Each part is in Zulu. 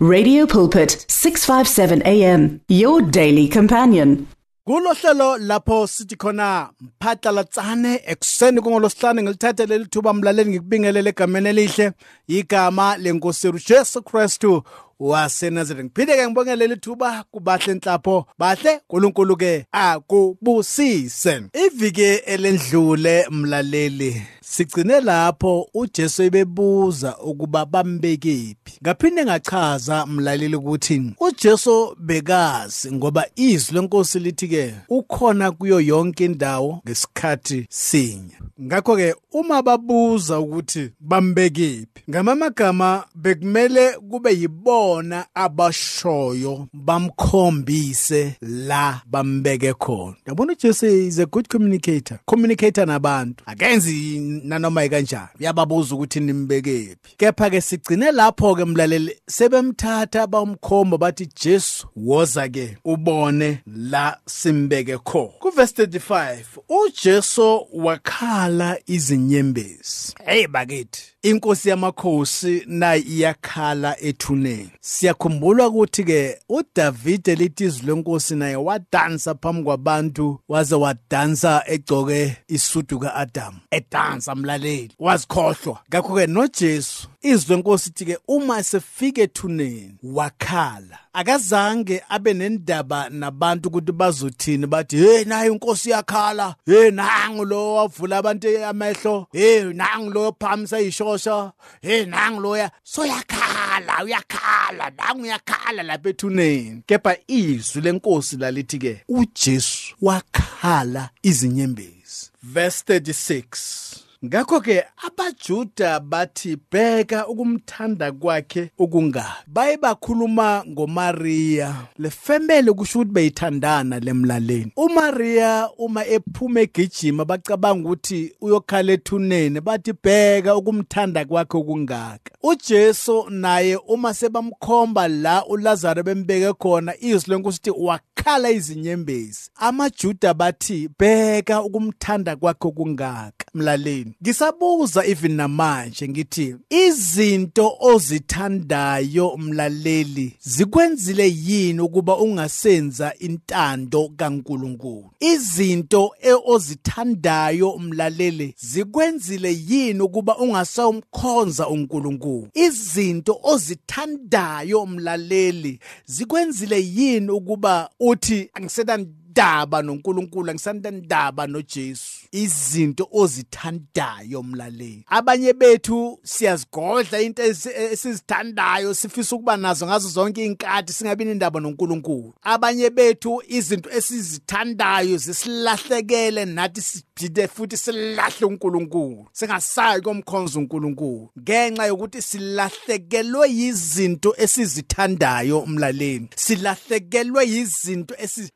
Radio Pulpit 657 AM your daily companion. Kulo hlelo lapho sithi khona mphatla latsane ekseni kungolosihlanu ngilithathe leli thuba mlaleli ngikubingelele egameni elihle igama lenkosi Jesu Christu waseNazareth ngiphinde ke ngibonge leli thuba kubahle enhlapho bahle uNkulunkulu ke akubusise. Iviki elendlule mlaleli. Sigcine lapho uJesu ebebuza ukuba bambekephi ngaphinde ngachaza mlaleli ukuthi uJesu bekazi ngoba izwi lenkosi lithi ke ukhona kuyo yonke indawo ngesikhathi sinye. Ngakho ke uma babuza ukuthi bambekephi ngamamagama bekumele kube yibona abashoyo bamkhombise la bambeke khona. Yabona uJesu is a good communicator. Communicator nabantu. Akenzi nanoma ikanjani? Uyababuza ukuthi nimbekephi kepha ke sigcine lapho ke mlaleli sebemthatha bamkhomba bathi Jesu woza ke ubone la simbeke khona. Ku verse 35 uJesu wakhala izinyembezi. Hey bakithi. Inkosi yamakhosi nayi iyakhala ethuneni. Siyakhumbula ukuthi ke uDavid elithi izwi lenkosi naye wadansa phambi kwabantu waze wadansa egcoke isudu kaAdam edansa. Mlaleli wazikhohlwa. Ngakho ke noJesu izwi lenkosi ithi ke uma sefike ethuneni wakhala. Akazange abe nendaba nabantu ukuthi bazothini bathi hey nayo inkosi yakhala. Hey nangu lo wavula abantu amehlo. Hey nangu lo phamisa ishosha hey nangu loya. So yakhala uyakhala nangu uyakhala lapha ethuneni. Kepha izwi lenkosi lalithi ke uJesu wakhala izinyembezi. Verse 36 Ngakho ke abaJuda bathi bheka ukumthanda kwakhe ukungabi. Baye bakhuluma ngoMaria. Le family kusho ukuthi beyithandana lemlaleni. uMaria uma ephuma egijima bacabanga ukuthi uyokhala ethuneni bathi bheka ukumthanda kwakhe ukungaka. uJesu naye uma sebamkhomba la uLazaro bembeke khona izwi lenkosi uthi wakhala izinyembezi. AmaJuda bathi bheka ukumthanda kwakhe ukungaka. Mlaleni ngisabuza even namanje ngithi izinto ozithandayo mlaleli zikwenzile yini ukuba ungasenza intando kaNkuluNkulu? Izinto ozithandayo mlaleli zikwenzile yini ukuba ungasawumkhonza uNkulunkulu? Izinto ozithandayo mlaleli zikwenzile yini ukuba uthi angisena ndaba noNkulunkulu angisandaba noJesu. Izinto ozithandayo mlaleli. Abanye bethu siyazigodla into esizithandayo sifisa ukuba nazo ngazo zonke inkathi singabi nendaba noNkulunkulu. Abanye bethu izinto esizithandayo zisilahlekele nathi siphinde futhi silahle uNkulunkulu. Singasayi komkhonzo uNkulunkulu. Ngenxa yokuthi silahlekelwe yizinto esizithandayo mlaleli. Silahlekelwe yizinto esi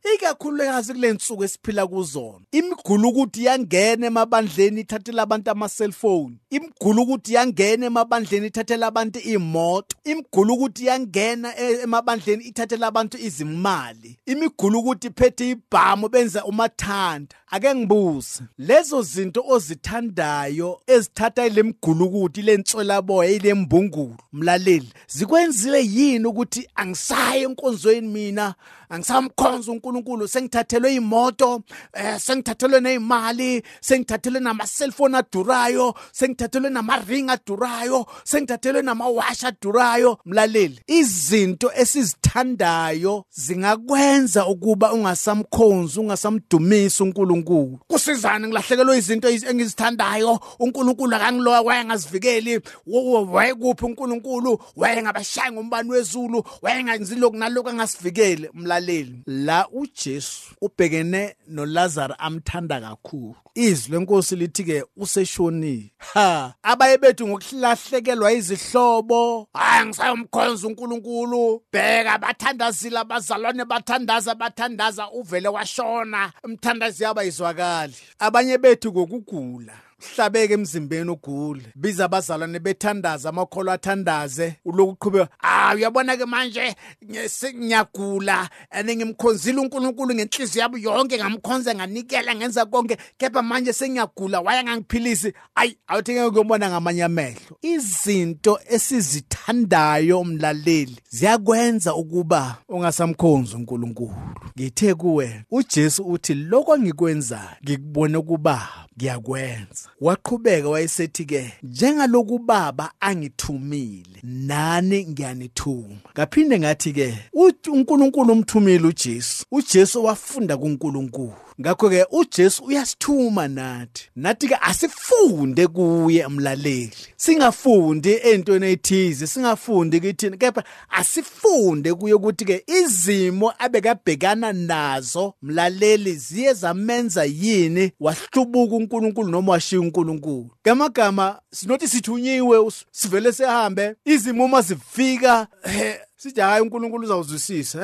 ikakhulukazi kule nsuku esiphila kuzona imigulu ukuthi yangena emabandleni ithathela abantu ama-cellphone. Imigulu ukuthi yangena emabandleni ithathela abantu imoto imigulu ukuthi yangena emabandleni ithathela abantu izimali. Imigulu ukuthi iphethe ibhamu benza umathanda. Ake ngibuze lezo zinto ozithandayo ezithatha ile mgulukuthi lentswelaboya ile mbungulu mlaleli zikwenzile yini ukuthi angisaye enkonzweni mina? Angisamkhonza uNkulunkulu sengithathelwe imoto eh sengithathelwe nezimali sengithathelwe nama cellphone adurayo sengithathelwe nama ring adurayo sengithathelwe nama wash adurayo. Mlaleli izinto esizithandayo zingakwenza ukuba ungasamkhonzi ungasamdumisa uNkulunkulu. Kusizana ngilahlekelwe izinto engizithandayo? uNkulunkulu akangiloya wayengazivikeli wayekuphi uNkulunkulu? Wayengabashaya ngombani wezulu? Wayengenzi lokhu nalokhu angasivikele mlaleli la uJesu ubhekene noLazarus amthanda kakhulu. Izwi lenkosi lithi ke useshonile. Ha abaye bethu ngokuhlahlekelwa izihlobo hayi ngisayomkhonza uNkulunkulu. Bheka bathandazile abazalwane bathandaza bathandaza uvele washona. Umthandazi yaba izwakali abanye bethu kokugula hlabeke emzimbeni ugule biza abazalwane bethandaza amakholo athandaze. Uloku qhubeka ah uyabona ke manje ngiyagula and ngimkhonzile uNkulunkulu ngenhliziyo yabo yonke ngamkhonza nganikela ngenza konke kepha manje sengiyagula waya ngangiphilisi. Ayi awuthi ngeke ukubona ngamanye amehlo. Izinto esizithandayo umlaleli ziyakwenza ukuba ungasamkhonzi uNkulunkulu. Ngithe kuwe uJesu uthi lokho ngikwenzayo ngikubone kuba ngiyakwenza. Waqhubeka wayesethi ke njengaloku baba angithumile nani ngiyanithuma? Ngaphinde ngathi ke uNkulunkulu umthumile uJesu uJesu wafunda kuNkulunkulu. Ngakho ke uJesu uyasithuma nathi nathi ke asifunde kuye umlaleli singafundi entweni ethize singafundi kithini? Kepha asifunde kuye ukuthi ke izimo abekabhekana nazo mlaleli ziye zamenza yini? Wahlubuka uNkulunkulu noma washiya uNkulunkulu. Ngamagama sinothi sithunyiwe sivele sehambe izimo uma zifika sithi hayi uNkulunkulu uzawuzwisisa.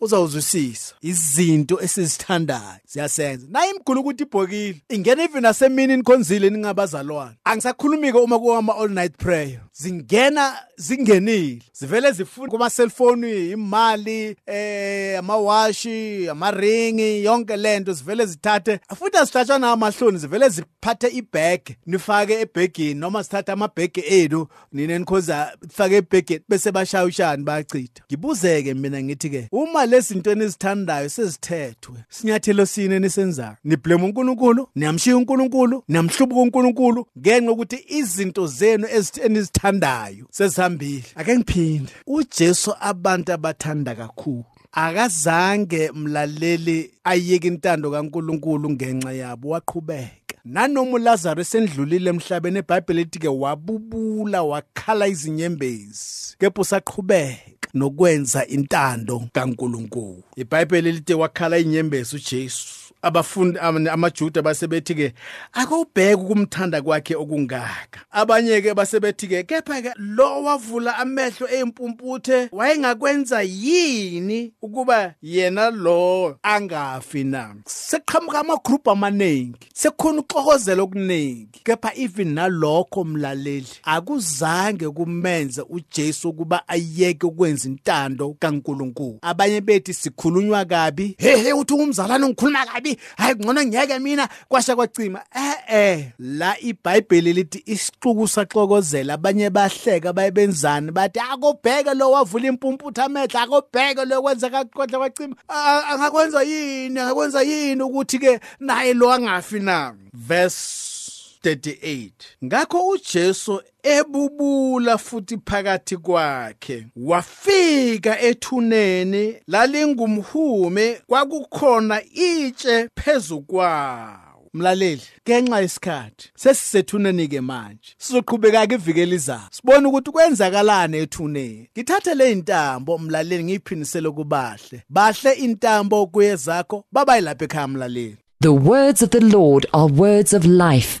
Uzawuzwisisa. Izinto esizithandayo siyasenza nayi imgulu ukuthi ibhokile. Ingena even nasemini nikhonzile ningabazalwane. Angisakhulumi ke uma kuwama all night prayer. Zingena zingenile. Zivele zifuna kuma cellphone imali eh amawashi amaringi yonke lento zivele zithathe. Futhi asihlatshana amahloni zivele ziphathe ibag nifake ebhegini noma sithatha amabhege enu nine nikhoza fake ebhegeni bese bashaya ushani bayachitha ngibuzeke mina ngithi ke uma lezi zinto enizithandayo sezithethwe sinyathelo sine nisenzayo niblame uNkulunkulu niyamshiya uNkulunkulu niyamhlubuka uNkulunkulu ngenxa ukuthi izinto zenu enizithandayo sezihambile ake ngiphinde. uJesu abantu abathanda kakhulu. Akazange mlaleli ayeke intando kaNkulunkulu ngenxa yabo waqhubeka. Nanoma uLazarus endlulile emhlabeni eBhayibheli lithi ke wabubula wakhala izinyembezi kepha usaqhubeka nokwenza intando kaNkulunkulu. iBhayibheli lithi wakhala inyembezi uJesu. Abafundi amajuda basebethi ke akubheka ukumthanda kwakhe okungaka. Abanye ke basebethi ke kepha ke lo wavula amehlo empumputhe wayengakwenza yini ukuba yena lo angafi na? Seqhamuka ama group amaningi sekhona uxokozela okuningi kepha even nalokho mlaleli akuzange kumenze uJesu ukuba ayeke ukwenza intando kaNkuluNkulu. Abanye bethi sikhulunywa kabi. He he uthi umzalwane ngikhuluma kabi? Hayi ngcono ngiyeke mina kwasha kwacima eh eh la iBhayibheli lithi isixuku saxokozela abanye bahleka bayebenzani bathi akubheke lo wavula impumputha amehla akubheke lo kwenza kaqodla kwacima angakwenza yini angakwenza yini ukuthi ke naye lo angafi na? Verse 38 ngakho uJesu ebubula futhi phakathi kwakhe. Wafika ethuneni lalingumhume kwakukhona itshe phezukwawo mlaleli ngenxa yesikhathi sesisethuneni ke manje. Sizoqhubeka ke iviki lizayo sibone ukuthi kwenzakalani ethuneni. Ngithathe le intambo mlaleli ngiyiphindisele kubahle. Bahle intambo kuye zakho babayilapha ekhaya mlaleli. The words of the Lord are words of life.